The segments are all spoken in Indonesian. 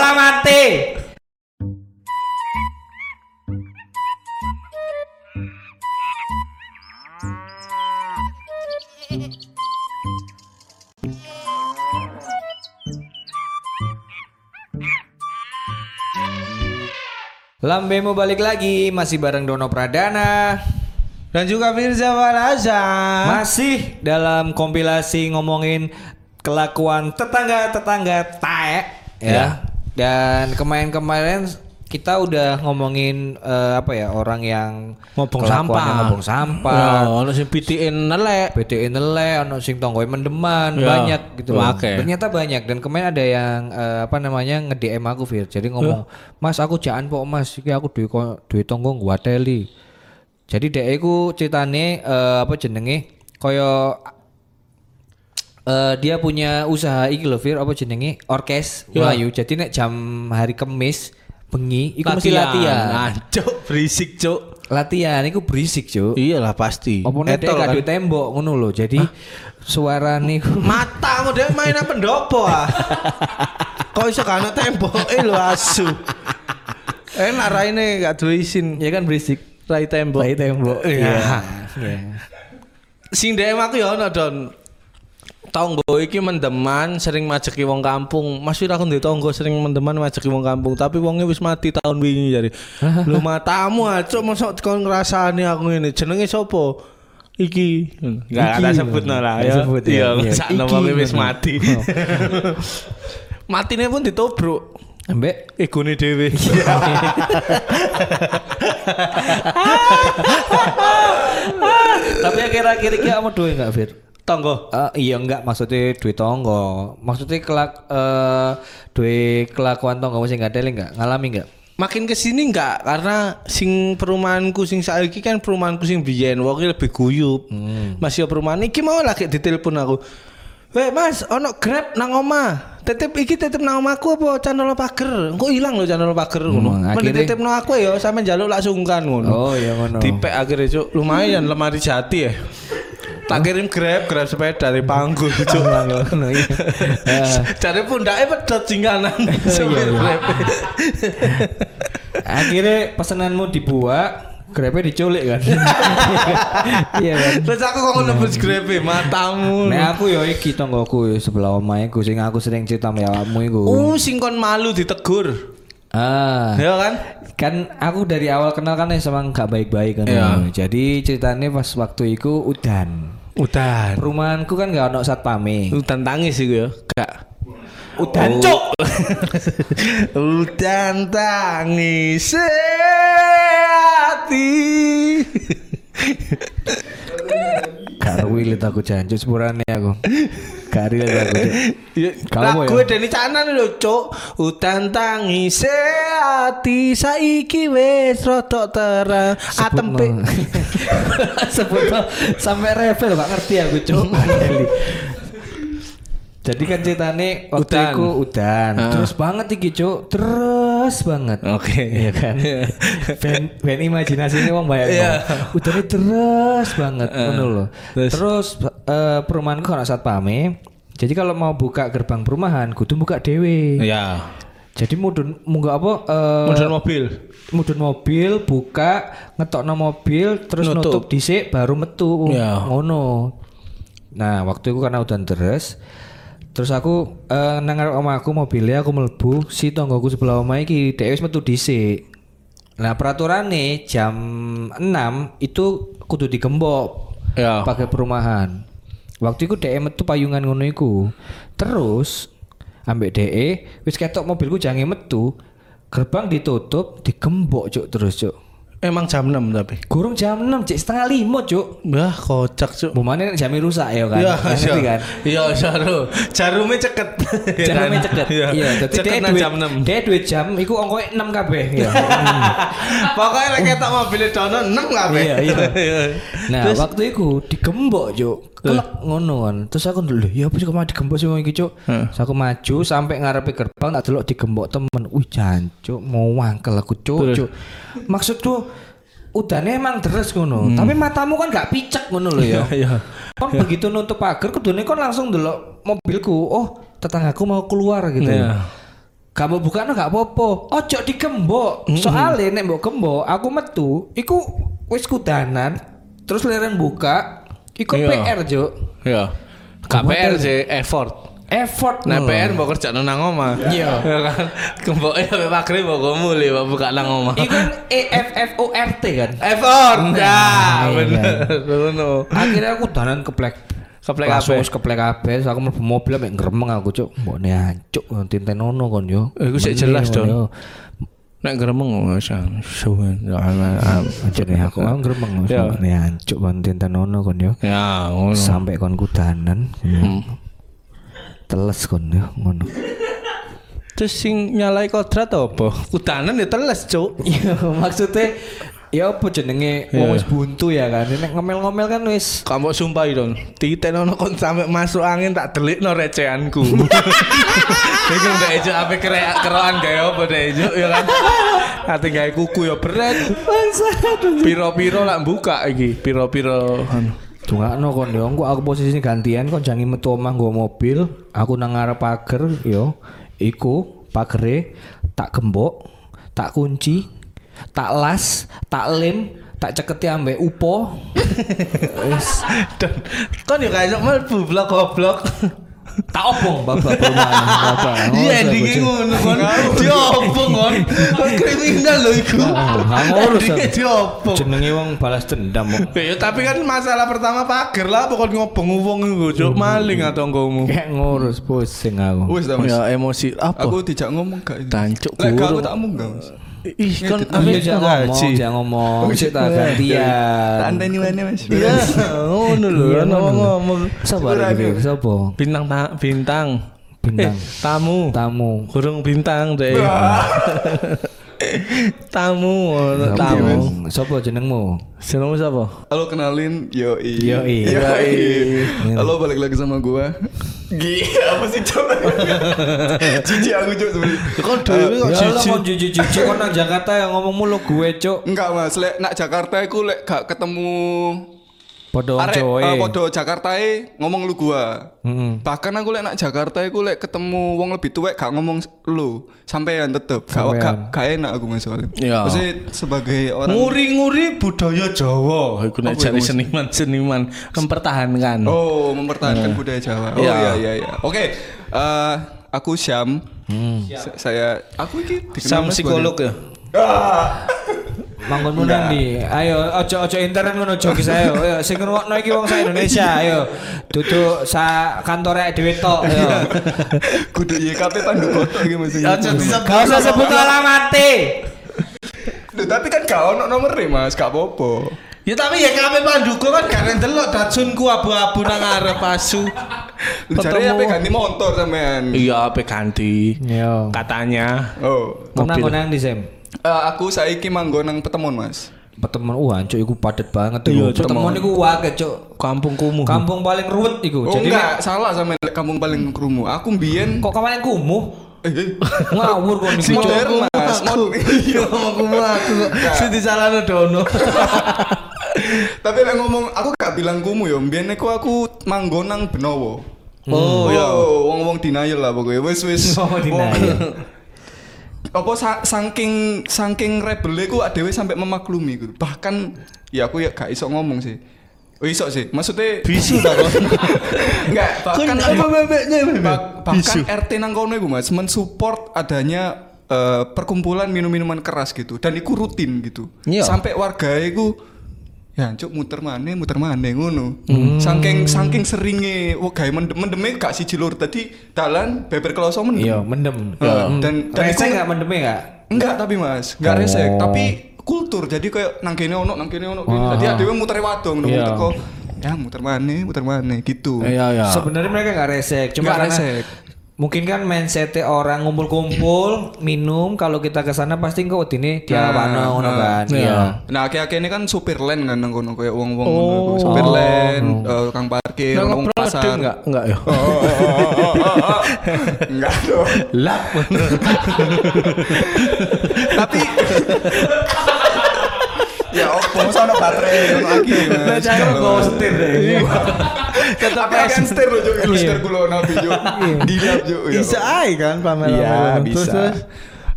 Alamate. Lambemu balik lagi masih bareng Dono Pradana Dan juga Firza Faraza. masih dalam kompilasi ngomongin kelakuan tetangga-tetangga taek ya. Ya. Dan kemarin-kemarin kita udah ngomongin eh, apa ya orang yang Ngobong sampah. ngobong sampah. Ya, ono sing pitiin nelek. BTN nele, ono sing tonggoy mendeman, Ya, banyak gitu loh. oke. Ternyata banyak dan kemarin ada yang eh, apa namanya nge-DM aku Fir. Jadi ngomong, "Mas, aku jangan pok Mas, iki aku duwe duwe tonggo ngwateli." Jadi dhek iku ceritane eh, apa jenenge kaya eh, dia punya usaha iki lho Fir, apa jenenge? Orkes Ya. Melayu. Jadi nek jam hari Kamis bengi iku mesti latihan. Nah, cuk, berisik, cuk. Latihan iku berisik, Cuk. Iyalah pasti. Apa nek kan? tembok ngono lho. Jadi suara niku Matamu dia main apa pendopo ah. Kok iso gak ana tembok eh lho asu. Enak raine gak duwe izin ya kan berisik. rai tembok. Rai tembok. Iya. Iya. Sing DM aku ya ono Don. Tonggo iki mendeman sering majeki wong kampung. Mas Fir aku ndek tonggo sering mendeman majeki wong kampung, tapi wongnya wis mati tahun wingi jadi. Lu matamu acuk mosok kon ngrasani aku ngene. Jenenge sapa? Iki. Enggak ada Iki. sebut lah Nggak ya. sebut ya. Iya, Iya. Iki, wonge wis mati. Matine pun ditobruk. Ambek Egone dhewe. tapi akhir-akhir iki kamu duwe enggak, Fir? Tonggo. Eh, iya enggak maksudnya duit tonggo. Maksudnya kelak eh duit kelakuan tonggo sing enggak ada enggak? Ngalami enggak? Makin ke sini enggak karena sing perumahanku sing saiki kan perumahanku sing biyen wonge lebih guyup. Masih perumahan iki mau lagi ditelepon aku. Weh Mas, ono Grab nang omah. Titip iki titip nang omahku apa channel pager? Engko ilang lho channel pager ngono. Hmm, Mending akhirnya- titip nang aku ya sampe njaluk lak sungkan ngono. Oh, iya ngono. Dipek akhirnya cuk, lumayan lemari jati ya. Tak kirim Grab, Grab sepeda dari panggul cuk. Ngono iya. Cari pundaknya pedot jingkanan. iya, iya. Akhirnya pesananmu dibuat, Grabnya diculik kan? Iya kan? Terus aku kok nebus Grab matamu. Nek aku ya iki tonggoku ya, sebelah omaheku sing aku sering cerita sama awakmu iku. Oh, sing kon malu ditegur. Ah. Ya kan? Kan aku dari awal kenal kan emang gak baik-baik kan. Iya. Jadi ceritanya pas waktu itu udan. Udan. Perumahanku kan gak ono satpame. Udan tangis iku ya. Gak. Udan Cuk. Udan tangis hati. Relate aku jancuk sepurane aku. Gak relate aku. Cuk. Ya, Kamu ya? Deni Canan lho, Cuk. Udan tangis hati saiki wis rodok terang. Atempe. Sebut no, sampai revel gak ngerti aku cuk. Jadi kan ceritanya waktu Udan. udan, Ah. terus banget iki cuk, terus banget. Oke. Iya kan. ben ben imajinasi ini wong bayang. Iya. Udannya terus banget ngono loh. Terus? Terus eh, perumahanku ana satpame. Jadi kalau mau buka gerbang perumahan kudu buka dewe. Ya. Jadi mudun munggah apa eh, Model mobil. mudun mobil buka ngetokno mobil terus Nutup. nutup dhisik baru metu Ya. ngono nah waktu itu karena udah deres terus aku eh nang ngarep omahku mobilnya aku mlebu si tonggoku sebelah omah iki dhek wis metu dhisik. Nah peraturannya jam 6 itu kudu digembok Ya. pakai perumahan. Waktu itu dhek metu payungan ngono iku. Terus ambek DE wis ketok mobilku jange metu gerbang ditutup digembok cuk terus cuk Emang jam 6 tapi. Kurung jam 6 cek setengah lima cuk Wah, kocak, Cuk. Bumane jamnya rusak ya kan Iya, Ngerti iya. kan Iya, jarum. Jarumnya ceket. Jarumnya ceket Iya, Iya Jadi ceket jam 6. Dia duit jam Iku ongkoe 6 kabeh Iya Pokoknya lek ketok mobil dono 6 lah, Be. Iya, iya. Nah waktu itu digembok cuk Kelek ngono kan Terus aku dulu Ya apa sih kok digembok sih wong iki cuk Terus aku maju Sampai ngarepe gerbang Tak delok digembok temen Wih jancuk Mau wangkel aku cuk Terus? cuk Maksudku Udahnya emang deres ngono Tapi matamu kan gak picek ngono loh ya Iya. Kon begitu nutup pagar, kudune kon langsung delok mobilku. Oh, tetanggaku mau keluar gitu. Iya. Kamu buka no gak apa-apa. Ojo digembok. Soalnya nek mbok gembok, aku metu, iku wis kudanan, terus leren buka, iku Iya. PR, Juk. Ya. KPR sih effort. Effort Nah, no. PR mbok kerja nang omah. Iya. Ya kan. Kemboke sampe maghrib mbok muli mbok buka nang omah. Iku kan E F F O R T kan. Effort. Nah, Ya, iya. bener. Ngono. Akhirnya aku danan keplek. Keplek Langsung kabeh. wis keplek terus aku mlebu mobil mek gremeng aku, Cuk. Mbok ne ancuk tintenono kon yo. Eh, iku sik jelas, Don. Nek gremeng sang suwen. Aja nih aku aku gremeng Ya. ne ancuk kon tintenono kon yo. Ya, ngono. Sampai kon kudanan. Hmm. Teles kon yo ngono. Terus sing nyalai kodrat apa? Kudanan ya teles, Cuk. Iya, maksudnya ya apa jenenge wong wis buntu ya kan. Nek ngomel-ngomel kan wis Kamu sumpah dong, titenono kon sampai masuk angin tak delik no recehanku. Iku ndak ejo ape kerek keroan gawe apa deh ejo ya kan. Ate gawe kuku ya berat. Piro-piro lak buka iki, piro-piro anu. Tungakno kon yo, engko aku posisi gantian kon jangan metu omah nggo mobil, aku nang ngarep pager yo. Iku pagere tak gembok, tak kunci, tak las, tak lem, tak ceketi ambek upo. Wis kon yo kayak mlebu blok goblok. tak obong babak perumahan babak. Iya endinge ngono kon. Diobong kon. Kon kriminal lho iku. Ah, ngurus Endinge aku. diobong. Jenenge wong balas dendam kok. Ya tapi kan masalah pertama pager lah pokoknya ngobong wong iku, Cuk. Maling atau nggomu. Kayak ngurus pusing aku. Wis. Ya emosi apa? Aku tidak ngomong gak. Tancuk Lek gak aku guru. tak munggah Mas. Ih, kan Iya ambil jangan ngomong, jangan ngomong. Sik tak gantian. Santai nih mana Mas. Iya, ngono lho, Iya, ngono. ngomong-ngomong. Sapa iki? Sapa? Bintang ta bintang. Bintang. Eh, tamu. Tamu. Burung bintang deh. tamu, tamu. Sapa jenengmu? Senengmu siapa? Halo kenalin Yoi. Yoi. Yoi. Halo balik lagi sama gua. Gila apa sih coba? Cici aku cuk sebenarnya. Kok dhewe kok Ya Allah jijik. kon jijik-jijik kon nang Jakarta yang ngomong mulu gue, Cuk. Enggak Mas, lek nak Jakarta aku lek gak ketemu Padha wong arek Jawa. eh, podo Jakarta ngomong lu gua. Heeh. Bahkan aku lek nak Jakarta aku lek ketemu wong lebih tuwek gak ngomong lu, sampean tetep. Gak, gak, gak enak aku mas soalnya. Iya. Maksudnya sebagai orang Nguri-nguri budaya Jawa. Iku nek jare iku, seniman-seniman mempertahankan. Oh, mempertahankan budaya Jawa. Oh Iya. iya iya iya. Oke, eh, aku Syam. Sa- Saya aku iki Mas psikolog ya. Manggonmu nang ndi? Ayo ojo ojo internet ngono jogis ayo. Ayo sing ngrungokno iki wong sak Indonesia ayo. Duduk sa kantore dhewe tok ayo. Kudu YKP Pandu Koto iki Mas. Aja disebut. Gak usah sebut alamate. Duh, tapi kan gak ono nomere Mas, gak apa-apa. Ya tapi ya kabeh Panduko kan gak ndelok datsunku abu-abu nang arep asu. Jare apa ganti motor sampean? Iya, apa ganti? Yo. Katanya. Oh. Kau nang Mobil. nang ndi Sem? Eh, aku saiki manggon nang Petemon, Mas. Petemuan wah cuk iku padet banget. Iya, Cuk. Petemuan iku cuk. Kampung kumuh. Kampung paling ruwet iku. Oh Jadi enggak, salah sama lek kampung paling krumu. Aku mbiyen kok kapan kumuh? eh, eh, Ngawur kok Si niku. Cuk. modern, Mas. Iya, ngomong kumuh aku. Sing disalahno dono. Tapi lek ngomong aku gak bilang kumu ya, mbiyen iku aku manggon nang Benowo. Oh, iya. wong-wong denial lah pokoknya. Wis wis. Oh, denial. Apa sa- saking saking rebel ku adewe sampai memaklumi gitu. Bahkan ya aku ya gak iso ngomong sih. Oh iso sih. Maksudnya Bisu ta kok. enggak bahkan apa bahkan RT nang kono iku Mas mensupport adanya eh, perkumpulan minum-minuman keras gitu dan iku rutin gitu. Iya. Sampai warga iku ya cuk muter maneh muter maneh ngono. Saking saking seringe wah gawe mendem mendeme gak siji lur tadi dalan beber kloso mendem. Iya, mendem. Heeh, Hmm. dan dan Rese enggak mendeme enggak? Enggak tapi Mas, enggak Oh. resek, tapi kultur. Jadi kayak nang kene ono, nang kene ono. kene. Jadi adewe muter wadong ngono Iya. teko. Ya muter maneh, muter maneh gitu. Iya, iya. Sebenarnya mereka nggak resek, cuma Nggak karena resek. Mungkin kan mindset orang ngumpul-kumpul minum kalau kita ke sana pasti kok ini dia Nah, ngono nah. kan. Iya. Iya. Nah, akhir-akhir ini kan supir len kan nang kono kayak wong-wong ngono iku. supir len, eh, tukang parkir, Nang wong ngeprodeng pasar. enggak? Enggak ya. Enggak dong. Lap. Tapi ya opo Masa ono baterai, ono aki. Cara nggawa setir deh. Tetap Tapi akan setir loh, Juk. Lu setir kulo nabi, Juk. Juk. Ya Bisa aja kan pamer. Iya bisa.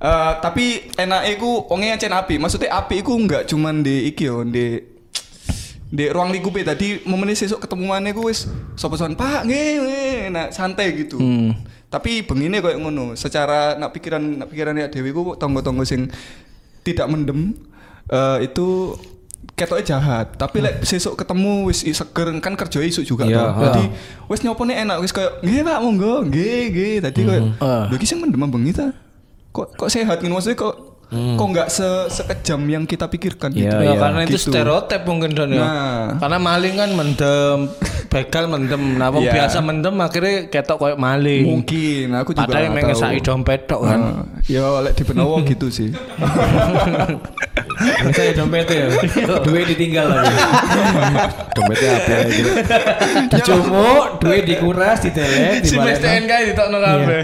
Eh, tapi enaknya iku wongnya ancen api. Maksudnya api iku enggak cuman di iki yo, di di ruang lingkupe tadi momennya sesuk ketemuannya gue wis sapa sopan Pak nggih nggih nah santai gitu. Hmm. Tapi bengine koyo ngono, secara nak pikiran nak pikiran ya dewi ku tonggo-tonggo sing tidak mendem eh, itu ketoknya jahat tapi lek sesuk ketemu wis seger kan kerja isuk juga Iya, toh. Jadi wis nyopone enak wis kayak nggih Pak monggo. Nggih nggih. Tadi koyo Ah. lho iki sing mendem bengi ta? Kok kok sehat? Ngono maksudnya kok kok nggak se sekejam yang kita pikirkan gitu. Iya, Ya, iya. karena itu Gitu. stereotip mungkin Don ya. Nah. Karena maling kan mendem, begal mendem. Nah, wong Iya. biasa mendem akhirnya ketok kayak maling. Mungkin aku juga Padahal yang mengesaki dompet tok kan. Ah, ya lek di Benowo gitu sih. Saya dompetnya ya. Duit ditinggal lagi. dompetnya apa gitu. Dicumuk, duit dikuras, ditelek, Si. STNK ditokno kabeh.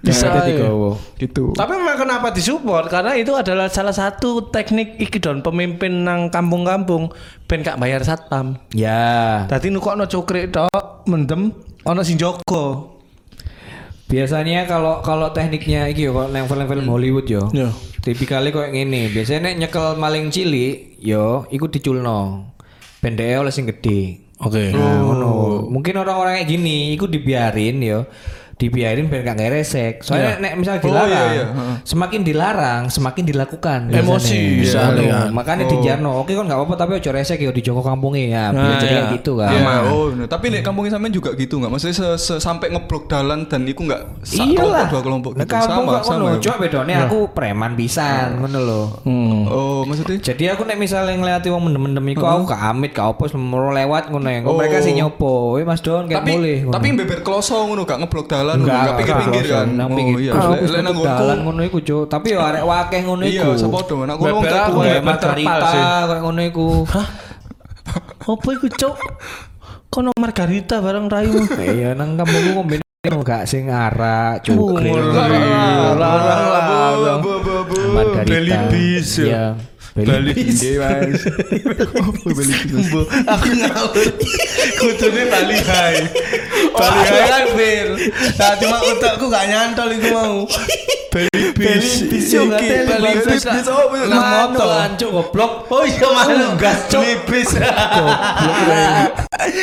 Bisa. Digowo. gitu. Tapi memang kenapa disupport? Karena itu adalah salah satu teknik iki don pemimpin nang kampung-kampung ben gak bayar satpam. Ya. Dadi nukokno cukrik tok mendem ono sing jogo. Biasanya kalau kalau tekniknya iki yo kalau film-film Hollywood yo. Yo. Tipikalnya kayak gini. Biasanya nek nyekel maling cilik yo ikut diculno. Pendeknya oleh sing gede. Oke. Nah, ngono. Mungkin orang-orang kayak gini ikut dibiarin yo. Dibiarin biar gak ngeresek. Soalnya nek misalnya Oh, dilarang, iya, iya. Heeh. semakin dilarang, semakin dilakukan. Emosi, bisa Iya, lihat. Makanya di Jarno, oke kan nggak apa-apa tapi ojo resek yo di Joko kampungnya ya. Nah, Biar jadi iya. gitu kan. Ya, oh, bener. tapi nek kampungnya sampean juga gitu nggak? Maksudnya sampai ngeblok dalan dan itu nggak Iya kelompok dua kelompok Nah, gitu. kampung sama, ngono, sama. ya? cuma bedone aku preman pisan ngono lho. Hmm. Oh, maksudnya? Jadi aku nek misalnya ngeliati wong mendem-mendem iku aku gak amit gak apa semoro lewat ngono ya. Oh. Mereka sih nyopo. Weh Mas Don kayak tapi boleh. tapi beber kloso ngono gak ngeblok dalan, ngono, enggak nggak pinggir-pinggir enggak, kan. Nang Oh pinggir. iya, lek wis lek nang dalan ngono iku, Cuk. Tapi yo arek wakeh ngono Iya, iku. sepodo. Nek kono wong tua. ya. Margarita kayak ngono iku. Apa iku, Cuk? Kono Margarita bareng raimu. Iya nang kampungku ngombe gak sing arak, bu. Margarita. Ya. Iya. Beli bis. Iya, Mas. Oh, beli bis. Bu, aku ngawur. Kudune Bali High. Bali High kan bir. Nah, cuma otakku gak nyantol itu mau. Beli bis. bis, bis, oh, bener. Nang Manu motor. ancuk goblok. Oh iya mana gas, Cuk. beli bis.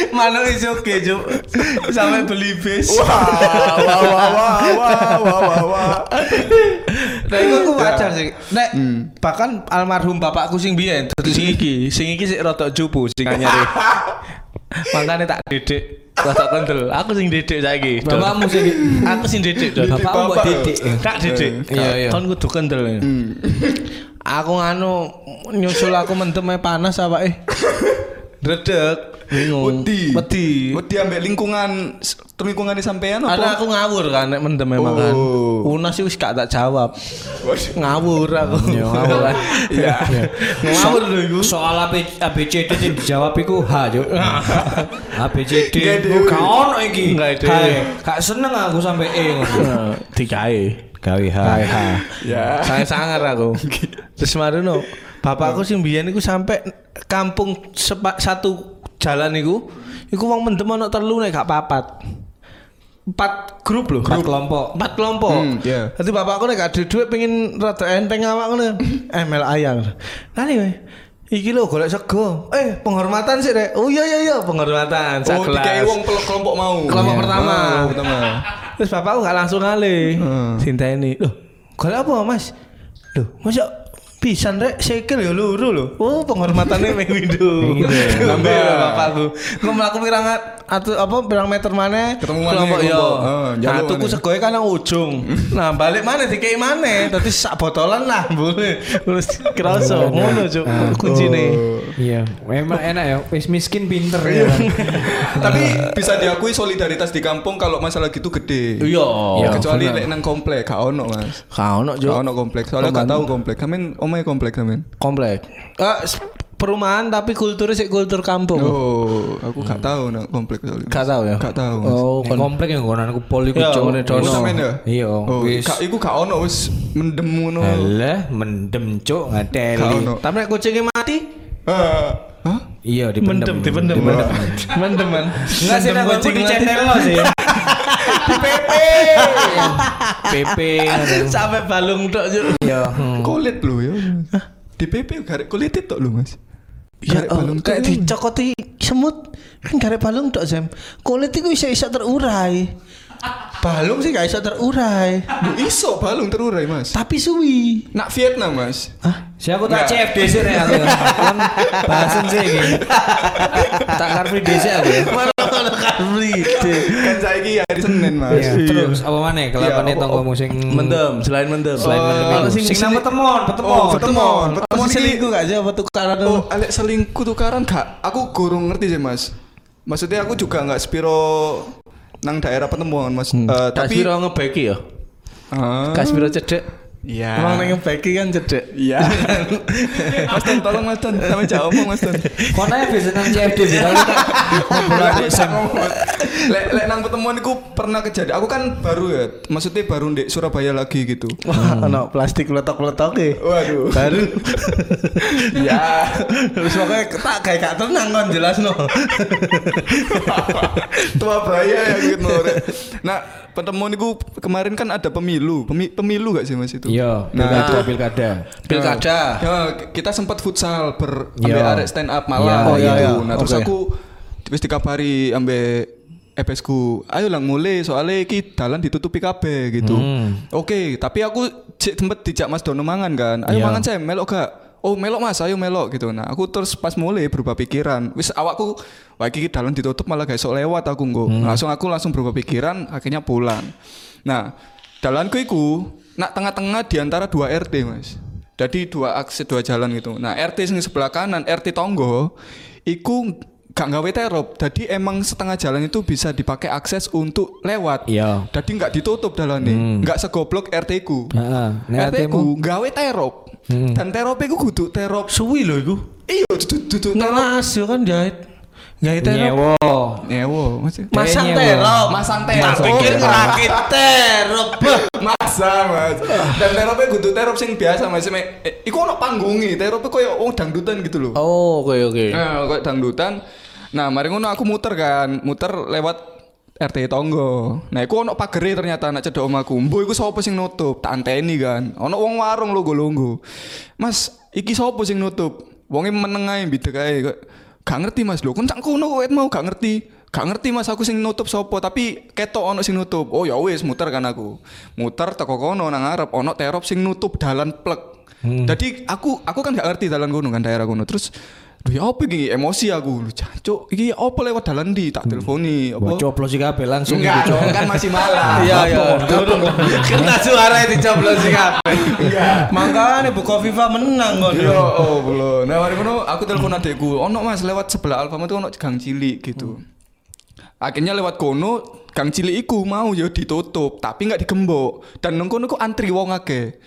Mana is oke Cuk. Sampai. Wah, wah, wah, wah, wah, wah, wah, wah. Nah itu aku wajar sih. Nek bahkan almarhum bapakku sing biyen dadi sing iki, sing iki sik rada jupu sing anyare. Makanya tak didik rada kendel. Aku sing didik saiki. Bapakmu sing Aku sing didik, Dol. Bapakmu mbok Bapak. didik. Tak didik. Iya, iya. Kon kudu kendel. Aku nganu nyusul aku mendem ae panas awake. Redek. Bingung. Wedi. Wedi. Wedi ambek lingkungan lingkungan di sampean Karena apa? aku ngawur kan nek mendem memang kan. Oh. Unas sih wis gak tak jawab. ngawur aku. Yo, ngawur kan. Iya. Ngawur lho iku. Soal AB, ABCD yang dijawab iku H, Cuk. ABCD ada. iku gak ono iki. Ada. Gak seneng aku sampai E ngono. Digawe. Gawe H. Ya. Saya sangar aku. Terus marono, bapakku sing biyen iku sampai kampung sepa, satu jalan iku, iku wong mendem ono telu nek gak papat. Empat grup loh. Empat kelompok. Empat kelompok. Hmm, iya. Jadi bapakku nek gak ada duit pengen rada enteng awak ngono. ML ayang. Nah nih, weh, iki lho golek sego. Eh, penghormatan sih, Rek. Oh iya iya iya, penghormatan. Oh, dikai wong kelompok mau. Kelompok Iya. pertama. Oh, pertama. Terus bapakku gak langsung ngalih. Hmm. Cinta ini. Loh, golek apa, Mas? Loh, masa pisan rek sekel ya luru lho. Oh, penghormatannya meh windu. Nambah bapakku. Kok mlaku pirang atau apa pirang meter mana? Ketemu maneh kelompok yo. Ah, Nah, tuku segoe kan nang ujung. Nah, balik mana dikei mana? Dadi sak botolan lah, boleh. Terus kerasa ngono, Cuk. Kuncine. Iya, memang enak ya. Wis miskin pinter ya. kan. Tapi bisa diakui solidaritas di kampung kalau masalah gitu gede. Iya. Ya, kecuali lek nang komplek gak ono, Mas. Kau ono, Gak Cuk. ono komplek. Soalnya gak tahu komplek. Kamen omae komplek kamen. komplek. Eh, perumahan tapi kulturnya sih kultur kampung. Oh, aku gak tahu nang komplek soalnya. Gak tahu ya? Gak tahu. Oh, komplek yang ngono aku pol iku Ya, Cuk. ngene dono. Oh, ya? Iya, Oh, wis. gak iku gak ono wis mendem ngono. Alah, mendem cuk Gak ngateli. Tapi nek kucingnya mati, Ah. Hah? Iya Mendem, dipendem. dipendem. Mendem man. Enggak sih aku kucing dicetel lo sih. Di PP. PP. Sampai balung tok Juk. Iya. hmm. Kulit lu ya. Di PP garek kulit itu lu Mas. Ya, oh, balung kayak dicokoti semut kan garek balung tok Sam. Kulit itu bisa bisa terurai. Balung sih gak bisa terurai. Lu iso balung terurai Mas. Tapi suwi. Nak Vietnam Mas. Si aku tak Nggak. CFD sih nih aku. Kan bahasan sih. Tak karpi DC aku ya. Mana-mana kan kan saiki hari Senin Mas. Iya. Terus apa mana kelakuan Iya, itu apa- tonggo sing Mendem, selain mendem. selain Oh, mendem sing- Sing nama petemon, petemon. Oh, petemon. Petemon selingkuh gak sih apa tukaran Oh, alek selingkuh tukaran gak? Aku kurang ngerti sih mas. Maksudnya aku juga nggak spiro nang daerah petemuan mas. Eh, Kak tapi Spiro ngebeki ya? Ah, Spiro cedek. Iya. Emang nang ngebeki kan cedek. Iya. mas Ton, tolong mas Ton, sampai jauh ngomong mas Ton. Kok nanya biasa nang CFD sih? Kita ngobrol. Lek lek nang pertemuan aku pernah kejadian. Aku kan baru ya, maksudnya baru di Surabaya lagi gitu. Wah, ono plastik letok-letok e. Waduh. Baru. ya. Terus pokoknya tak kayak gak tenang kan jelas no. Tua bahaya ya gitu. Nah, pertemuan itu kemarin kan ada pemilu. Pemi- pemilu gak sih Mas itu? Iya, Nah, pilkada, itu pilkada. Pilkada. Ya, kita sempat futsal ber Iya. ambil arek stand up malam Iya, gitu. iya, iya. Nah, terus Oke. aku wis dikabari ambil EPS ku, ayo lang mulai soalnya iki dalan ditutupi kabeh gitu. Hmm. Oke, tapi aku cek tempat dijak Mas Dono mangan kan. Ayo Iya. mangan saya melok gak? Oh melok mas, ayo melok gitu. Nah aku terus pas mulai berubah pikiran. Wis awakku, wah iki dalan ditutup malah gak lewat aku nggo. Hmm. Langsung aku langsung berubah pikiran, akhirnya pulang. Nah dalanku iku nak tengah-tengah di antara dua RT mas. Jadi dua akses dua jalan gitu. Nah RT sing sebelah kanan, RT Tonggo, iku gak gawe terop. Jadi emang setengah jalan itu bisa dipakai akses untuk lewat. Iya. Jadi nggak ditutup dalan nih, nggak segoblok RT ku. Nek RT ku gawe terop. Dan terop iku kudu terop. Suwi lho iku. Iya, dudu dudu terop. Yo kan jahit. Jahit terop. Nyewo. Nyewo. Masang terop. Masang Tak terop. pikir Oh, ngerakit terop. Bah. Masa mas Dan teropnya kudu terop sing biasa mas eh, Iku ono panggungi Teropnya koyo oh dangdutan gitu loh Oh, oke oke. Nah koyo dangdutan Nah mari ngono aku muter kan Muter lewat RT Tonggo. Nah iku ono pagere ternyata anak cedok omaku Mbo iku sapa sing nutup? Tak anteni kan. Ono wong warung longgo-longgo Mas iki sapa sing nutup? Wonge meneng ae bidek ae. Kok, Gak ngerti mas. Lho Kon cak kono kok mau gak ngerti. Gak ngerti mas aku sing nutup sopo tapi ketok ono sing nutup. Oh ya wis muter kan aku. Muter teko kono nang ngarep ono terop sing nutup dalan plek. Jadi aku aku kan gak ngerti dalan kono kan daerah kono. Terus Duh ya apa iki emosi aku. Lu jancuk iki apa lewat dalan di tak telponi Wah, apa. coplos sih kabeh langsung Enggak, dong, kan masih malam. Iya iya. Kena suara dicoblos sih kabeh. Makanya Bu Kofifa menang kon. Yo, oh belum. Nah, hari kono aku telepon adekku. Ono Mas lewat sebelah Alfamart itu ono gang cilik gitu. Akhirnya lewat kono gang cilik iku mau yo ditutup, tapi nggak digembok. Dan nang kono ku antri wong akeh.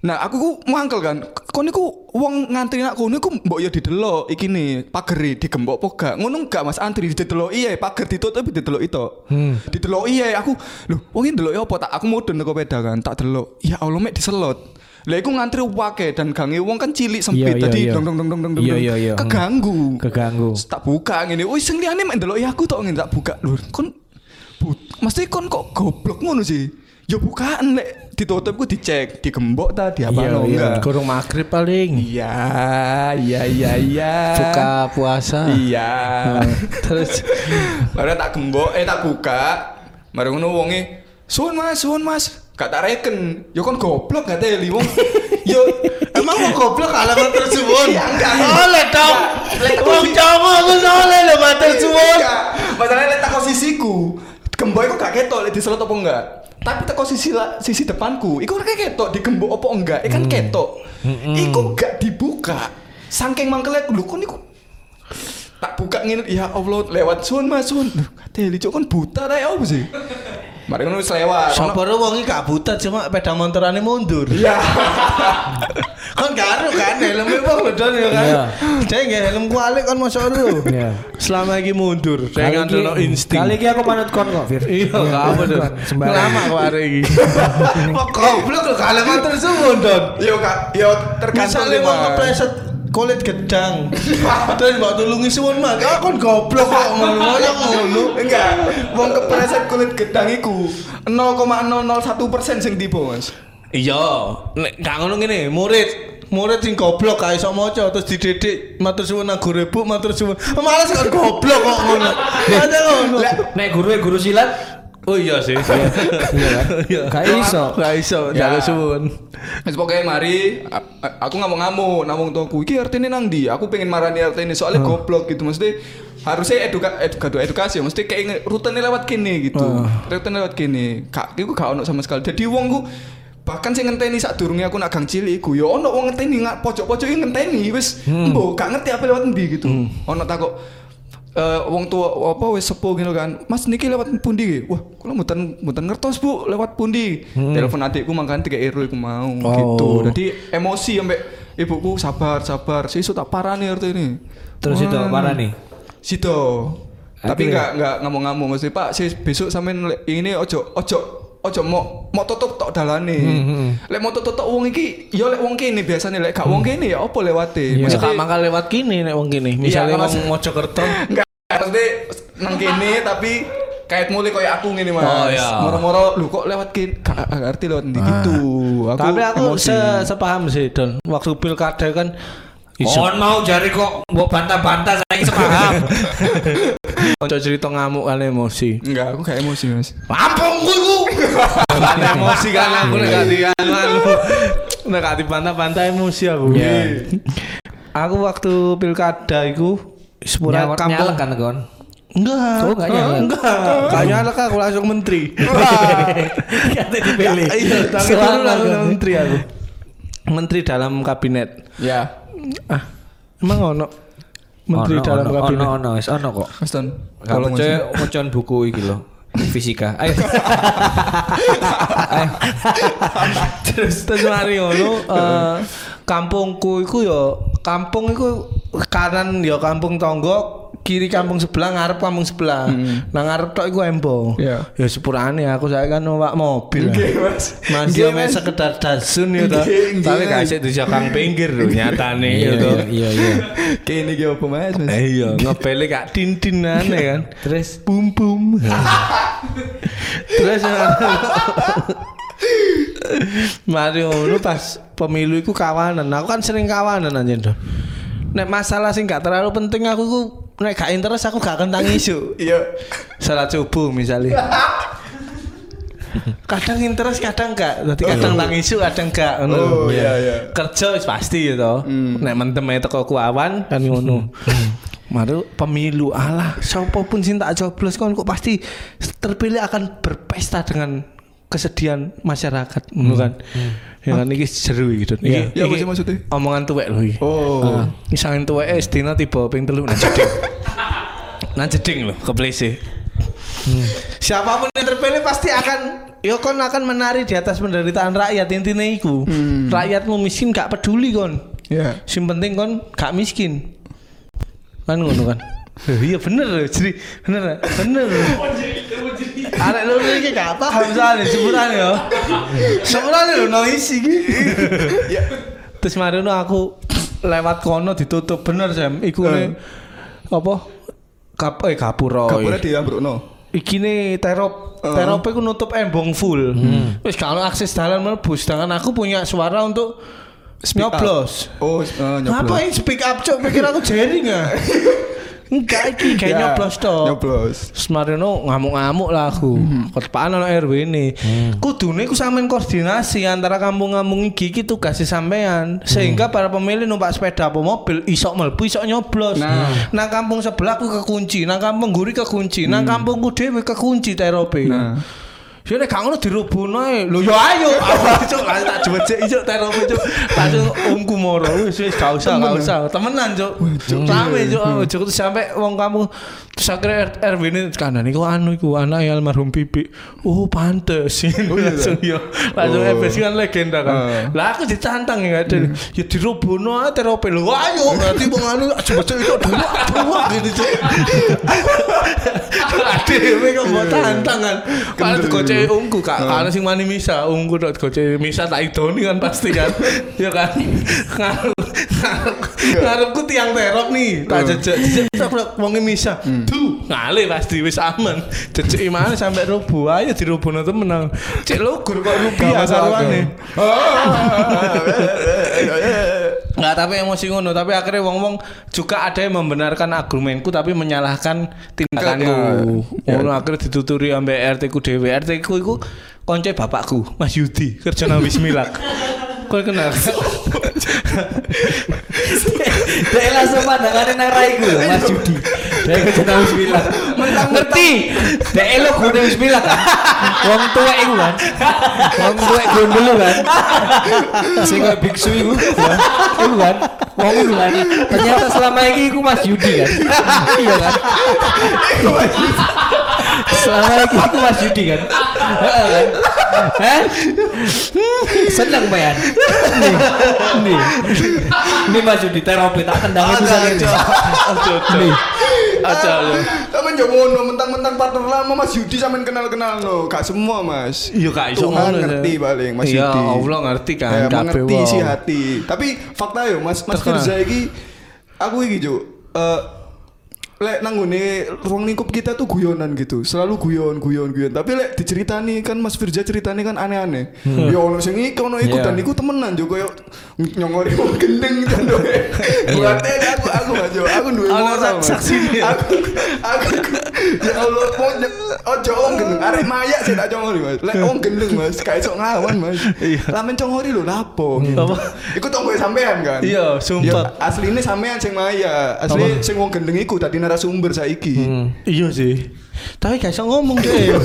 Nah, aku ku mangkel kan. Kono iku wong ngantri nak kono iku mbok yo didelok iki nih, pageri digembok apa gak? Ngono enggak Mas antri didelok iya, pager ditutup didelok itu. Hmm. Didelok iya aku. Loh, wong iki ndelok apa tak aku mudun teko peda kan, tak delok. Ya Allah mek diselot. Lah iku ngantri wake dan gange wong kan cilik sempit iya, tadi iya. dong dong dong dong dong Iya, dong. iya, iya. keganggu Keganggu. Tak buka ngene wis sing liyane mek ndelok ya aku tok ngene tak buka lho kon bu, mesti kon kok goblok ngono sih ya bukaan lek ditutup ku dicek digembok ta di apa Iya, no iya. enggak Kurung maghrib paling. iya iya iya iya Buka puasa. iya Terus baru tak gembok eh tak buka mari ngono wonge suwun mas suwun mas gak tak reken yo kon goblok gak teli wong yo Emang mau goblok alamat tersuwun? Iya, enggak. Oleh dong. Lek- Wong Jawa aku oleh lho matur suwun. Enggak. Masalahnya lek teko sisiku, gembok iku gak ketok lek diselot apa enggak. Tapi teko sisi la- sisi depanku, iku kayak ketok digembok apa enggak, ikan ketok. Iku gak dibuka. Saking mangkelnya lho kon iku tak buka ngene ya Allah lewat sun mas sun Loh, kateli cok kon buta ta ya apa sih mari ngono wis lewat Sapa wong iki gak buta cuma peda motorane mundur. iya Kan karo kan helmnya wong bedon ya kan. Iya. Dia nggak helm kualik kan masuk lu. Iya. Selama iki mundur. Saya Kali ngandel iki- insting. Kali iki aku manut kon kok, Fir. Iya, gak apa. Sembarang. Lama kok hari ini. Kok goblok kalau motor suwun don. yo kak yo tergantung mau Mas. ngepleset kulit gedang. Terus mbak tulungi suwun mah, ah kon goblok kok ngono ngono ngono. Enggak, wong kepreset kulit gedang iku 0,001 persen sing tiba mas. Iya, nek gak ngono ngene, murid murid sing goblok gak iso maca terus dididik matur suwun nang guru ibu matur suwun. Malas kok goblok kok ngono. Ada ngono. Nek guru guru silat Oh iya sih. Iya Gak iso. Gak iso, Ya. jaluk suwun. Wis pokoke mari aku ngamuk-ngamuk nang wong tuaku iki artine nang ndi? Aku pengen marani artine soalnya goblok gitu mesti harusnya eduka eduka edukasi ya, mesti kayak rutenya lewat kene gitu. Rutenya lewat kene. Kak iku gak ono sama sekali. Jadi wong ku bahkan sing ngenteni sak durunge aku nak gang cilik iku ya ono wong ngenteni nggak pojok-pojok ngenteni wis mbok gak ngerti apa lewat ndi gitu. Ono takok eh wong tua apa wis sepuh gitu kan. Mas niki lewat pundi wah kula mboten mboten ngertos bu lewat pundi? Telepon adikku makan tiga ero iku mau gitu. Jadi emosi ambek ibuku sabar sabar. Sesuk tak parani arti ini. Terus itu parah nih. situ tapi nggak nggak ngamuk-ngamuk mesti pak sih besok sampean le- ini ojo ojo ojo mau mau tutup tok dalane lek mau tutup tok wong iki ya lek wong kene biasanya lek gak wong kene ya apa lewate Ya Maksudnya- gak mangkal lewat kini nek wong kini. Misalnya Iya, wong Mojokerto. Enggak, maksudnya nang kene tapi kait mulai kayak aku ngene Mas. Oh, iya. Moro-moro lu kok lewat kene gak ngerti lewat ndi gitu. Aku Tapi aku emosi. se sepaham sih Don. Waktu pilkada kan Mohon mau jari kok mbok bantah-bantah saya sepaham. Ojo cerita ngamuk kan emosi. enggak, aku kayak emosi, Mas. Apa ku? Kan emosi kan aku nek gak dianu. Nek gak dibantah-bantah emosi aku. Iya. Aku waktu pilkada iku sepura kampung. nyalek kan kon. Enggak. Oh, nggak nyalek? Enggak. Gak nyalek aku langsung menteri. Kata dipilih. Iya, dulu langsung menteri aku. Menteri dalam kabinet. Ya. Ah, emang ono menteri Ono, dalam ono, kabinet. Ono ono wis ono kok. Mas Gak percaya macam buku iki lho. Fisika. Ayo. Ayo. terus terus mari ngono eh, kampungku iku ya kampung iku kanan ya kampung tonggo kiri kampung sebelah ngarep kampung sebelah nah ngarep tok iku embo Iya. ya sepurane aku saya kan numpak mobil Nggih, Mas. masih Nggih, ame Mas. sekedar dasun ya toh tapi Mas. gak sik di kang pinggir lho nyatane Iya ya toh iya iya. Kene iki apa Mas? Mas? Eh, iya ngepele kak tintinane kan Terus bum bum terus Mari ngono pas pemilu iku kawanan. Aku kan sering kawanan Don. Nek masalah sing gak terlalu penting aku iku nek gak interest aku gak kentang isu. Iya. Salat subuh misalnya. kadang interest kadang enggak. Dadi kadang nang isu kadang ngono. Oh, iya, iya. Kerja wis pasti ya toh. Nek mentem teko kuawan kan ngono. Mari pemilu alah sapa pun sing tak coblos kon kok pasti terpilih akan berpesta dengan kesedihan masyarakat ngono kan. Ya kan iki seru iki. Don. Iki- Ya apa sih maksudnya? Omongan tuwek iki. Oh. Misalnya tuwek es dina tiba ping telu nang jeding. nang jeding lho keplese. Siapa pun yang terpilih pasti akan ya kon akan menari di atas penderitaan rakyat intinya iku. Rakyatmu miskin gak peduli kon. Ya. Sing penting kon gak miskin. Kan ngono kan. Eh, iya bener loh, jadi bener bener. Arek lu iki gak paham soalnya sebutan ya. Sebutan lho noise iki. Terus mari aku lewat kono ditutup bener Sam. Iku ne apa? Kap eh gapura. Kapure diambrukno. Iki ne terop terop iku nutup embong full. Wis kalau akses dalan mlebu sedangkan aku punya suara untuk nyoblos. Oh, eh, nyoblos. Ngapain speak up cok pikir aku jaring ya? Enggak iki kayak Ya, nyoblos toh. Nyoblos. Semarino ngamuk-ngamuk lah aku. Ketepaan ana RW ini. Kudune ku sampean koordinasi antara kampung-kampung iki iki tugas sampean sehingga para pemilih numpak sepeda apa mobil isok mlebu isok nyoblos. Nah. Nang kampung sebelah ku kekunci, nang kampung guri kekunci, nang kampungku dhewe kekunci terope. Nah. Ya nek gak ngono dirubuhno. Lho ya ayo. Aku cuk langsung tak jebet cuk terope cuk. Langsung omku moro wis wis gak usah gak usah. Temenan cuk. Rame cuk oh, cuk terus sampai wong kamu terus akhirnya RW ini kanan iku anu iku anak ya almarhum Pipi. Oh pantes. langsung yo. Langsung Oh. FS kan legenda kan. Ah. Lah aku ditantang ya ada. Ya dirubuhno terope. Lho ayo berarti wong anu cuk itu dua dua gitu cuk. Adewe kok mbok tantang kan. Kalau digocek umku kak, kalau sing mani misa, umku dok digocek misa tak idoni kan pasti kan. Ya kan. Ngarepku tiang terop nih, tak jejak jejak tak wonge misa. Duh, ngale pasti wis aman. Jejeki mana sampai rubuh ayo dirubuhno temen. Cek lugur kok rupiah sarwane. Enggak, tapi emosi ngono, tapi akhirnya wong-wong juga ada yang membenarkan argumenku tapi menyalahkan tindakanku. Ngono akhirnya dituturi ambek RT ku dhewe. RT ku iku konco bapakku, Mas Yudi, kerja nang Wismilak. Kau kenal? Dek langsung pandangannya nang raiku Mas Yudi. Dek kerja nang Bismillah. Ngerti. Dek lo gune Bismillah kan. Wong tuwek iku kan. Wong tuwek gondol kan. Sing kaya biksu iku. ya. Iku kan. Wong iku kan. Ternyata selama ini iku Mas Yudi kan. Iya kan. Selama ini iku Mas Yudi kan. Heeh kan. Hah? Seneng bayan. Nih. Nih. Ini Mas Yudi terapi tak bisa Aja, aja, Nih. aja, aja. Sampeyan yo ngono mentang-mentang partner lama Mas Yudi sampean kenal-kenal no. Gak semua, Mas. Iya kak iso ngono, ngerti paling Mas Iya, Yudi. Allah ngerti kan. Ya, mengerti isi hati. Tapi fakta yo Mas Mas. Firza iki aku iki Jo. Eh lek nanggone ruang lingkup kita tuh guyonan gitu. Selalu guyon, guyon, guyon. Tapi lek diceritani kan Mas Firza ceritani kan aneh-aneh. Ya ono sing iki ono iku Iya. dan iku temenan jo koyo nyongori wong gendeng kan. Buatnya aku aku aja duwe moral, Mas. saksinya. Aku aku ya Allah mau ojo wong gendeng arek mayak sih tak congori Mas. Lek wong gendeng Mas, kayak sok ngawan Mas. Lamen congori lho lapo. gitu. Apa? Iku tonggo sampean kan? Iya, sumpah. Ya, asline sampean sing maya. Asli sing wong gendeng iku tadi narasumber saiki. Iya sih. Tapi gak iso ngomong deh.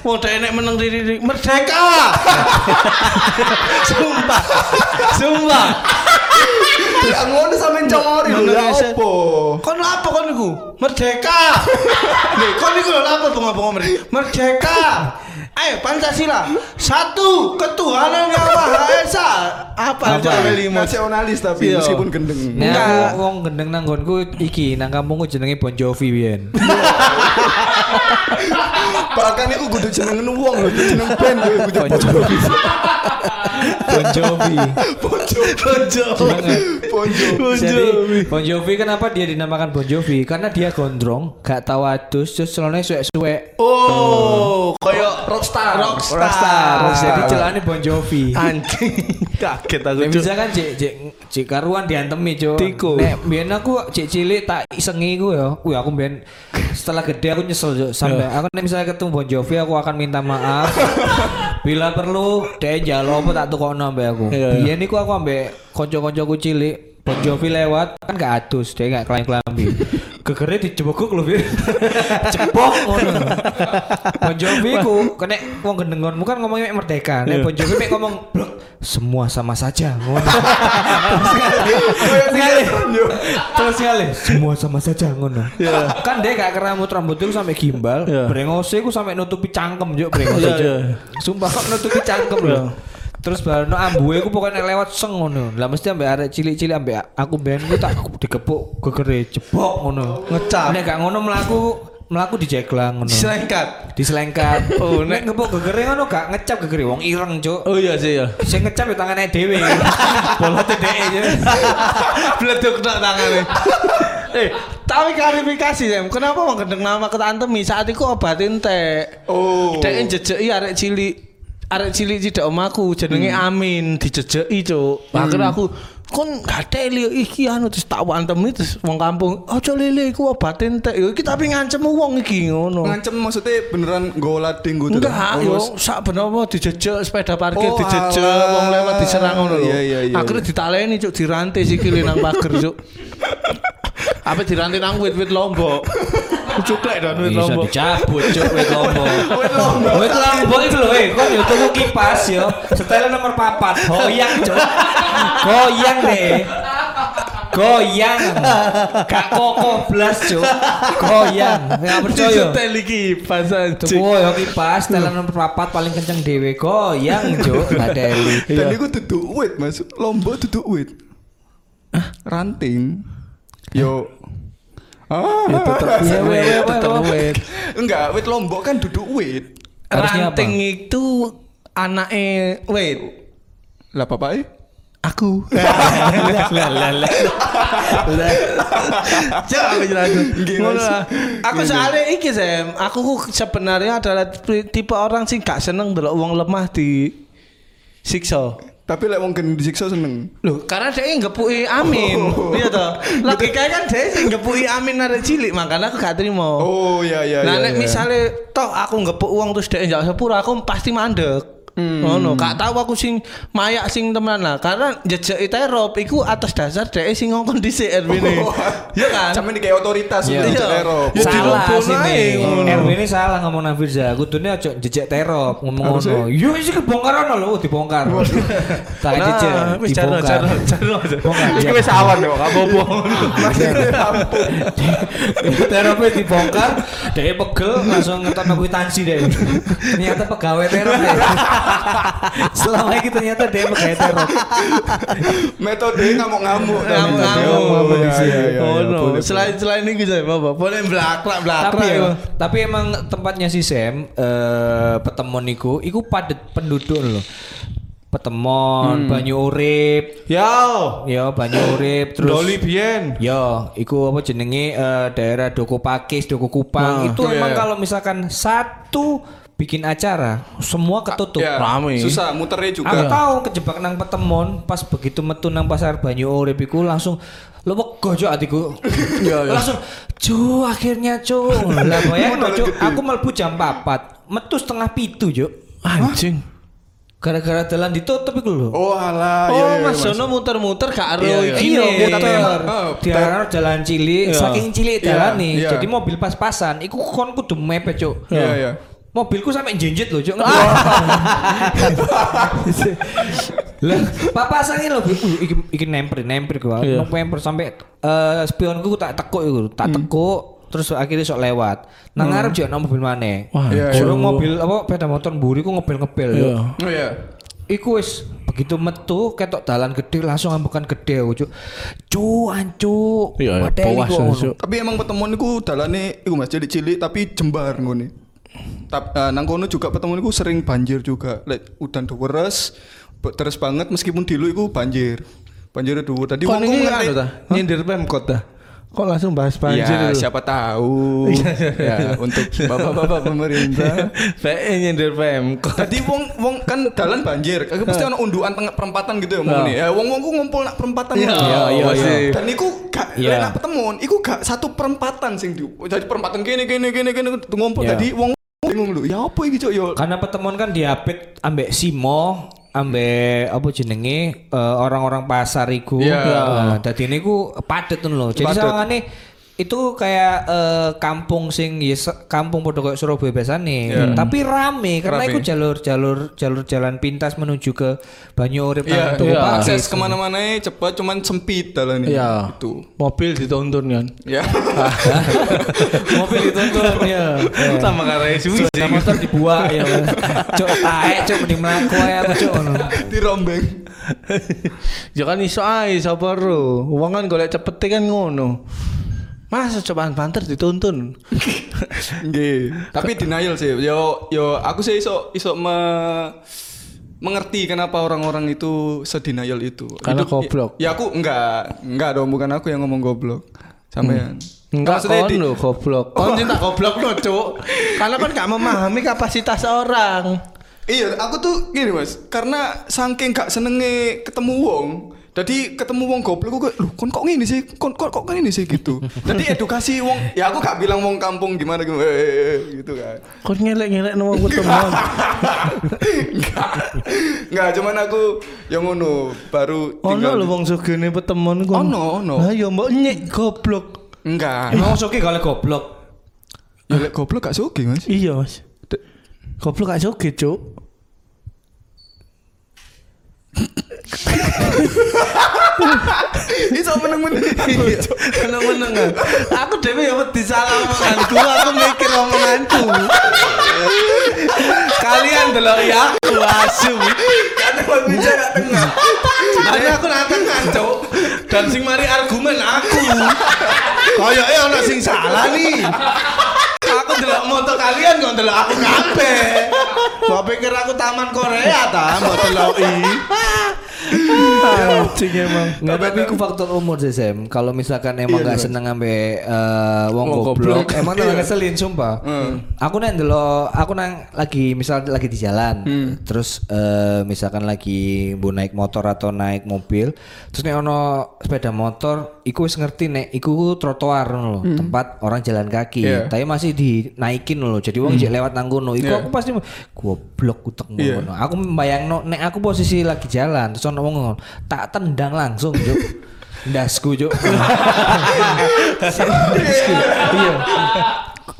Mau ada enek menang diri diri merdeka. Sumpah. Sumpah. Ngono sampean congori lho ya opo? Kon kon niku? Merdeka. Nih, kon niku lho apa bunga-bunga merdeka? Merdeka. Ayo Pancasila. Satu, ketuhanan yang Maha Esa. Apa aja. Nasionalis tapi Iya. meskipun gendeng. Nah, Enggak. aku wong gendeng nang nggonku iki nang kampungku jenenge Bon Jovi biyen. Bahkan iku kudu jenengen wong lho, jeneng band lho iku Bon Jovi. Bon Jovi. Bonjo. Bonjo. Bon Jadi Jovi. Bon Jovi kenapa dia dinamakan Bon Jovi? Karena dia gondrong, gak tahu adus, terus celana suwek-suwek. Oh, koyo Rockstar. Rockstar. Rockstar. Jadi celana Bon Jovi. Anjing. Kaget aku. Nek Cuk. bisa kan cek cek cek karuan diantemi cuk. Tiko. Nek biyen aku cek cilik tak isengi ku ya. Wih aku biyen setelah gede aku nyesel cuk sampai aku nek misalnya ketemu Bon Jovi aku akan minta maaf. Bila perlu dia jalo apa tak tukokno ambek aku. Iya, iya. Biyen iku aku ambek kanca-kancaku cilik Bon Jovi lewat kan gak adus, dia gak kelain kelambi. Gegere dijebokuk lho, Bir. Cepok ngono. Bon Jovi ku kena wong gendengonmu kan ngomongnya merdeka. Nek Iya. Bon Jovi mek ngomong "Blok, semua sama saja ngono. Terus kali. Terus. Semua sama saja ngono. Kan dia gak keramut rambut itu sampai gimbal, Iya. brengose ku sampai nutupi cangkem juk brengose. Iya, iya. Sumpah kok nutupi cangkem Iya. lho. Terus baru ambuhe ku pokoknya lewat seng ngono. Lah mesti ambek arek cilik-cilik ambek aku ben ku tak dikepuk gegere jebok ngono. Ngecap. Nek gak ngono mlaku mlaku dijeglang ngono. Selengkat. Diselengkat. Oh, nek ngepuk gegere ngono gak ngecap gegere wong ireng, Cuk. Oh iya sih ya. Sing ngecap ya tangane dhewe. Bolot dhek Cuk. Bleduk nak tangannya. eh, tapi klarifikasi Sam, kenapa mau gendeng nama ke antemi saat itu obat entek. Oh. Dek jejeki arek cilik arek cilik tidak omaku jenenge Amin dijejeki cuk. Akhirnya aku kon gak teli iki anu terus tak antemi terus wong kampung ojo lele iku obat entek yo iki tapi ngancem wong iki ngono. Ngancem maksudnya beneran golading gitu. Enggak, Oh, yo sak benowo dijejek sepeda parkir Oh, dijejek wong lewat diserang ngono lho. Iya, iya, iya, Akhirnya ditaleni cuk dirantai sikile nang pager cuk. Apa dirantai nang wit-wit lombok. Cuklek dan wit Bisa lombok. dicabut cuk wit lombok. Wit lombok itu loh, eh kok yo tuku kipas yo. Setel nomor papat. Goyang cuk. Goyang deh. Goyang. Gak kokoh blas cuk. Goyang. Enggak percaya. Disetel iki pas Tuku yo kipas, setelan nomor papat paling kenceng dhewe. Goyang cuk. Gak deli. Dan itu duduk wit mas, lombok duduk wit. Ranting. Yo. Ah, Ya tetep Iya, iya, iya, tetep iya. wit. enggak, wit lombok kan duduk wit. Harusnya apa? Ranting itu anake wit. Lah bapak eh? Aku. Lah lah lah. Coba aku jelasin. Ngono lah. Aku soalnya iki Sam, aku ku sebenarnya adalah tipe orang sing gak seneng delok wong lemah di siksa. Tapi lek wong gen disiksa seneng. Loh, karena dia ngepuki Amin. Oh. Iya toh. Logikanya kan dia sing ngepuki Amin arek cilik, makanya aku gak terima. Oh iya iya Nah, iya. iya. misalnya toh aku ngepuk uang terus dia njak sepura, aku pasti mandek. Hmm. Ngono, gak tahu aku sing mayak sing temenan lah. Karena jejak terop iku atas dasar dia sing ngongkon di CRB ini. Iya kan? Sampe ini kayak otoritas Iya. untuk Iya. teror. Ya, salah sih ngono. RW ini salah ngomong nang Firza kudune aja jejak terop ngomong ngono yo isi kebongkaran lho dibongkar tak jejak Nah, dibongkar. Bongkar, iya. wis awan yo, gak apa-apa. teropnya dibongkar dia pegel langsung ngetok kwitansi deh ternyata pegawai terop deh selama ini ternyata dia pegawai terop Metode ngamuk-ngamuk. Ngamuk-ngamuk. Oh, iya, iya, iya, Oh no, boleh, selain selain ini saya apa? Boleh blakrak blakrak. tapi ya. tapi emang tempatnya si Sam eh petemon iku iku padet penduduk loh petemon banyu urip Yo, ya banyu urip terus Doli Bien. Ya, iku apa jenenge eh, daerah Doko Pakis, Doko Kupang. Nah, itu iya, emang kalau misalkan satu bikin acara, semua ketutup. Ya, Rame. Susah muternya juga. Aku tahu kejebak nang petemon pas begitu metu nang pasar Banyu Urip iku langsung lo wego cuk atiku. Iya, iya. langsung cu akhirnya cu. Lah bayang gede. aku mlebu jam 4, metu setengah pitu cuk. Anjing. Gara-gara jalan ditutup iku lho. Oh alah. Oh, iya, iya, Mas Jono muter-muter gak ero Iya, iya. iki. Iya, muter. Oh, Diarano jalan cilik, Iya. saking cilik Iya, jalan nih. iya. Jadi mobil pas-pasan, iku kon kudu mepet, Cuk. Iya iya. Mobilku sampai jenjet loh, Cuk. Lah, papasan ini loh, uh, iki, iki nemper, nemper gua. Iya. Nemper sampai eh spionku tak tekuk iku, tak tekuk terus akhirnya sok lewat. Nang ngarep juga nang mobil maneh. Wah, Iya, iya. mobil apa sepeda motor mburi ku ngebel-ngebel Iya. yo. Oh iya. Iku wis begitu metu ketok dalan gede langsung ambekan gede aku cuk. Cu ancu. Iya, ya. Tapi emang pertemuan iku dalane iku Mas jadi cilik tapi jembar ngene. Tapi nang kono juga pertemuan iku sering banjir juga. Lek udan deres deres banget meskipun dulu iku banjir. Banjir dhuwur. Tadi Kok ini ngerti- ta? Nyindir Pemkot ta? Kok langsung bahas banjir Ya, itu? siapa tahu. ya, untuk bapak-bapak pemerintah. PE nyindir Pemkot. Tadi wong wong kan dalan banjir. Aku pasti ono undukan tengah perempatan gitu ya ngomong nih. Ya wong wong ku ngumpul nak perempatan. Iya, ngono. iya, iya, iya. Dan iku gak Iya. lek nak pertemuan, iku gak satu perempatan sing di. Jadi perempatan kene kene kene kene ngumpul. Iya. Tadi wong bingung lho. Ya apa iki cuk yo? Karena pertemuan kan diapit ambek Simo, ambek apa jenenge eh, orang-orang pasar iku. Iya. Nah, dadi niku padet tuh loh. Jadi sawangane itu kayak eh, kampung sing ya se- kampung podo kayak Surabaya biasa nih Iya. tapi rame karena Rame. itu jalur-jalur jalur jalan pintas menuju ke Banyu Urip Iya, Tugu iya. Pakis. akses ke mana-mana cepat cuman sempit dalan ini. Iya. Itu. Mobil dituntun kan. Ya. mobil dituntun ya Sama karena suwi. Sepeda motor dibuat ya cuk taek cuk mending mlaku ae aku cuk ngono Dirombeng. Ya kan iso ae sapa ro. Wong kan golek cepete kan ngono. Masa cobaan banter dituntun. Nggih. Tapi denial sih. Yo yo aku sih iso iso me mengerti kenapa orang-orang itu sedenial itu. Karena Hidup- goblok. Ya aku enggak, enggak dong bukan aku yang ngomong goblok. Sampean. Enggak Maksudnya kon di- lho goblok. Kon cinta goblok lo, Cuk. Karena kon gak memahami kapasitas orang. Iya, aku tuh gini mas, karena saking gak senenge ketemu wong, jadi ketemu wong goblok gue, lu kon kok gini sih, kon kok kok gini sih gitu. jadi edukasi wong, ya aku gak bilang wong kampung gimana gimana, eh, eh, eh, gitu kan. Kon ngelek-ngelek nang wong teman. Enggak, enggak, cuman aku yang ngono baru Ono lho wong sugene petemon kon. Ono, ono. Lah ya mbok nyek goblok. Enggak, Emang soke kalau goblok. ya lek goblok gak suki mas. Iya, Mas. Goblok gak joget, Cuk. Iso meneng-meneng. Meneng-meneng. Aku dhewe ya wedi salah omonganku, aku mikir omonganku. Kalian delok ya aku asu. Karena wong bicara tengah. Ada aku nantang kancok dan sing mari argumen aku. Kayaknya ono sing salah nih. Delok moto kalian kok delok aku kabeh. Mbok pikir aku taman Korea ta, mbok deloki. Anjing emang. Nggak tapi itu faktor umur sih Sam. Kalau misalkan emang nggak seneng ambe eh, wong goblok, emang tuh ngeselin sumpah. Aku nang dulu, aku nang lagi misal lagi di jalan, terus eh, misalkan lagi bu naik motor atau naik mobil, terus nek ono sepeda motor, iku wis ngerti nek iku trotoar loh, tempat orang jalan kaki. Iya. Tapi masih dinaikin loh, jadi wong jek lewat nang kono. Iku Iya. aku pasti goblok utek Iya. ngono. Aku membayangno nek aku posisi lagi jalan, terus wong ngomong, tak tendang langsung, Juk. Ndasku, Juk. Ndasku. Iya.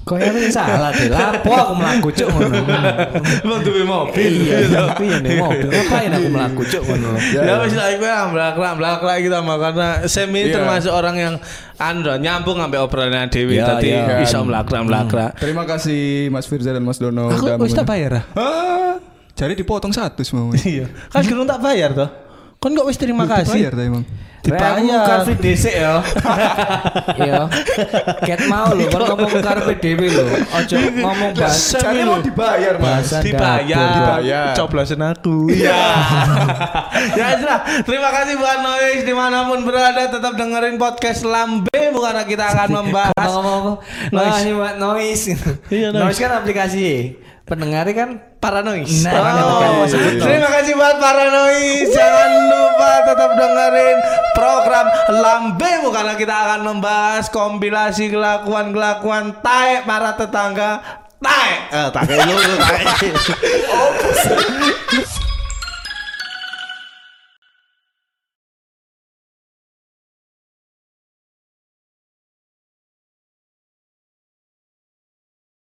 Kayak ini salah deh. Lapo aku melaku cuk ngono. Emang duwe mobil. Iya, tapi ya nih mobil. Ngapain aku melaku cuk ngono. Ya wis lah iku lah blak-blak blak-blak gitu sama karena Semi Iya. termasuk orang yang anu nyambung sampai obrolan Dewi Iya, tadi iya. bisa blak-blak blak-blak. Terima kasih Mas Firza dan Mas Dono Aku udah wis tak bayar ah. Jadi dipotong satu semua. Iya. Kan gerung tak bayar toh. Kan kok wis terima kasih. Dibayar ta emang. Dibayar. Karpe dhisik ya. Iya. Ket mau lho kon ngomong karpe dhewe lho. Ojo ngomong bahasa Jadi mau dibayar Mas. Bahasa dibayar. Dibayar. Coblosin aku. Iya. ya sudah. Terima kasih buat Noise di mana pun berada tetap dengerin podcast Lambe bukan kita akan membahas. Ngomong-ngomong Noise. noise. Nah, noise. Iya, noise. noise kan aplikasi. Pendengarnya kan Paranoid. Nah, Oh, kan. Terima kasih buat Paranoid. Jangan lupa tetap dengerin program Lambe karena kita akan membahas kompilasi kelakuan-kelakuan taek para tetangga. Taek. Eh, taek lu, taek.